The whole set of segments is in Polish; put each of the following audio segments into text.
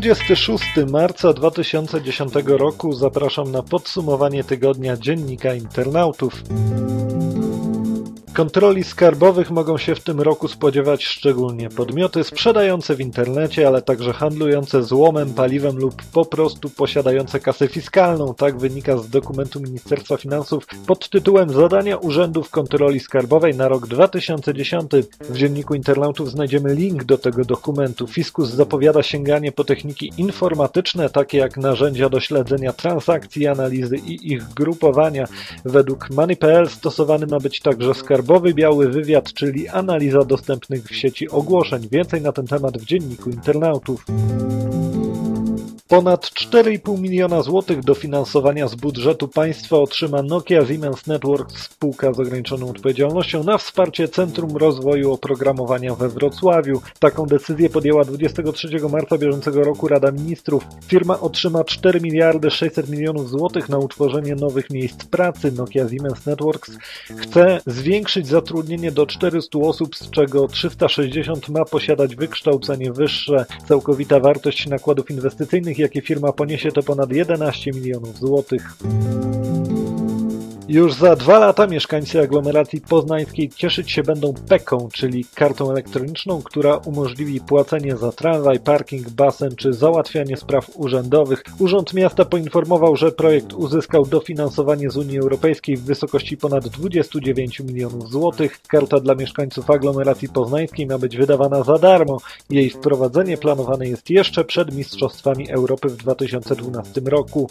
26 marca 2010 roku zapraszam na podsumowanie tygodnia Dziennika Internautów. Kontroli skarbowych mogą się w tym roku spodziewać szczególnie podmioty sprzedające w internecie, ale także handlujące złomem, paliwem lub po prostu posiadające kasę fiskalną. Tak wynika z dokumentu Ministerstwa Finansów pod tytułem Zadania Urzędów Kontroli Skarbowej na rok 2010. W dzienniku internautów znajdziemy link do tego dokumentu. Fiskus zapowiada sięganie po techniki informatyczne, takie jak narzędzia do śledzenia transakcji, analizy i ich grupowania. Według Money.pl stosowany ma być także skarb Skarbowy Biały Wywiad, czyli analiza dostępnych w sieci ogłoszeń. Więcej na ten temat w dzienniku internautów. Ponad 4,5 miliona złotych dofinansowania z budżetu państwa otrzyma Nokia Siemens Networks spółka z ograniczoną odpowiedzialnością na wsparcie Centrum Rozwoju Oprogramowania we Wrocławiu. Taką decyzję podjęła 23 marca bieżącego roku Rada Ministrów. Firma otrzyma 4 miliardy 600 milionów złotych na utworzenie nowych miejsc pracy. Nokia Siemens Networks chce zwiększyć zatrudnienie do 400 osób, z czego 360 ma posiadać wykształcenie wyższe. Całkowita wartość nakładów inwestycyjnych jakie firma poniesie to ponad 11 milionów złotych. Już za dwa lata mieszkańcy aglomeracji poznańskiej cieszyć się będą PEKą, czyli kartą elektroniczną, która umożliwi płacenie za tramwaj, parking, basen czy załatwianie spraw urzędowych. Urząd Miasta poinformował, że projekt uzyskał dofinansowanie z Unii Europejskiej w wysokości ponad 29 milionów złotych. Karta dla mieszkańców aglomeracji poznańskiej ma być wydawana za darmo. Jej wprowadzenie planowane jest jeszcze przed Mistrzostwami Europy w 2012 roku.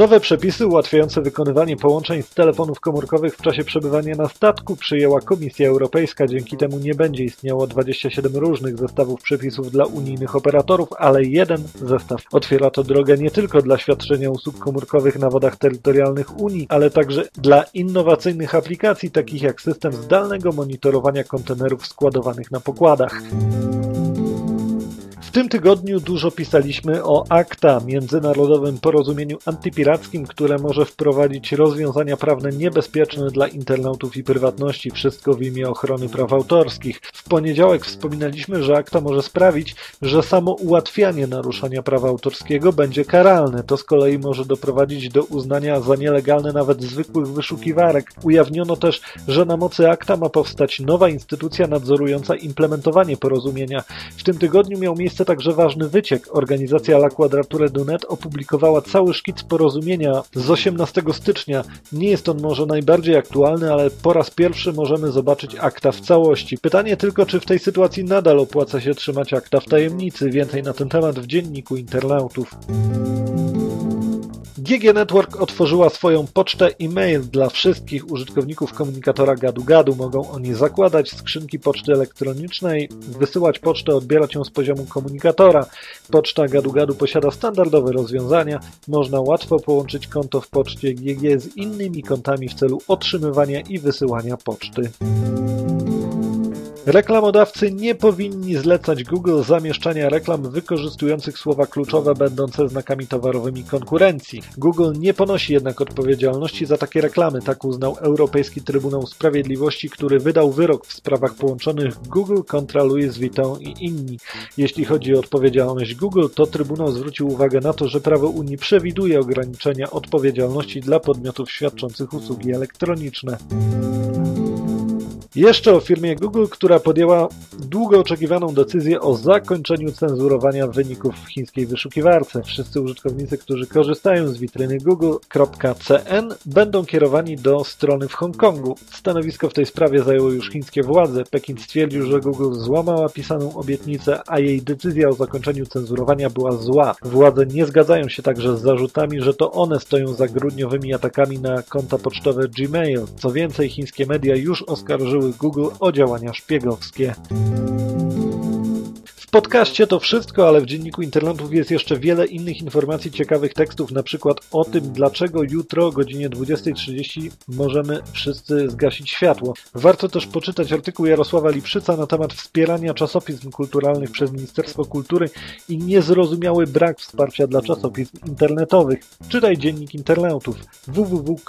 Nowe przepisy ułatwiające wykonywanie połączeń z telefonów komórkowych w czasie przebywania na statku przyjęła Komisja Europejska. Dzięki temu nie będzie istniało 27 różnych zestawów przepisów dla unijnych operatorów, ale jeden zestaw. Otwiera to drogę nie tylko dla świadczenia usług komórkowych na wodach terytorialnych Unii, ale także dla innowacyjnych aplikacji takich jak system zdalnego monitorowania kontenerów składowanych na pokładach. W tym tygodniu dużo pisaliśmy o ACTA, międzynarodowym porozumieniu antypirackim, które może wprowadzić rozwiązania prawne niebezpieczne dla internautów i prywatności, wszystko w imię ochrony praw autorskich. W poniedziałek wspominaliśmy, że ACTA może sprawić, że samo ułatwianie naruszania prawa autorskiego będzie karalne. To z kolei może doprowadzić do uznania za nielegalne nawet zwykłych wyszukiwarek. Ujawniono też, że na mocy ACTA ma powstać nowa instytucja nadzorująca implementowanie porozumienia. W tym tygodniu miał miejsce miejsce także ważny wyciek. Organizacja La Quadrature du Net opublikowała cały szkic porozumienia z 18 stycznia. Nie jest on może najbardziej aktualny, ale po raz pierwszy możemy zobaczyć akta w całości. Pytanie tylko, czy w tej sytuacji nadal opłaca się trzymać akta w tajemnicy. Więcej na ten temat w dzienniku internautów. GG Network otworzyła swoją pocztę e-mail dla wszystkich użytkowników komunikatora gadu-gadu. Mogą oni zakładać skrzynki poczty elektronicznej, wysyłać pocztę, odbierać ją z poziomu komunikatora. Poczta gadu-gadu posiada standardowe rozwiązania. Można łatwo połączyć konto w poczcie GG z innymi kontami w celu otrzymywania i wysyłania poczty. Reklamodawcy nie powinni zlecać Google zamieszczania reklam wykorzystujących słowa kluczowe będące znakami towarowymi konkurencji. Google nie ponosi jednak odpowiedzialności za takie reklamy, tak uznał Europejski Trybunał Sprawiedliwości, który wydał wyrok w sprawach połączonych Google kontra Louis Vuitton i inni. Jeśli chodzi o odpowiedzialność Google, to Trybunał zwrócił uwagę na to, że prawo Unii przewiduje ograniczenia odpowiedzialności dla podmiotów świadczących usługi elektroniczne. Jeszcze o firmie Google, która podjęła długo oczekiwaną decyzję o zakończeniu cenzurowania wyników w chińskiej wyszukiwarce. Wszyscy użytkownicy, którzy korzystają z witryny google.cn będą kierowani do strony w Hongkongu. Stanowisko w tej sprawie zajęły już chińskie władze. Pekin stwierdził, że Google złamała pisaną obietnicę, a jej decyzja o zakończeniu cenzurowania była zła. Władze nie zgadzają się także z zarzutami, że to one stoją za grudniowymi atakami na konta pocztowe Gmail. Co więcej, chińskie media już oskarżyły Google o działania szpiegowskie. W podcaście to wszystko, ale w dzienniku internetów jest jeszcze wiele innych informacji, ciekawych tekstów, na przykład o tym, dlaczego jutro o godzinie 20.30 możemy wszyscy zgasić światło. Warto też poczytać artykuł Jarosława Lipszyca na temat wspierania czasopism kulturalnych przez Ministerstwo Kultury i niezrozumiały brak wsparcia dla czasopism internetowych. Czytaj dziennik internautów www.d.com.pl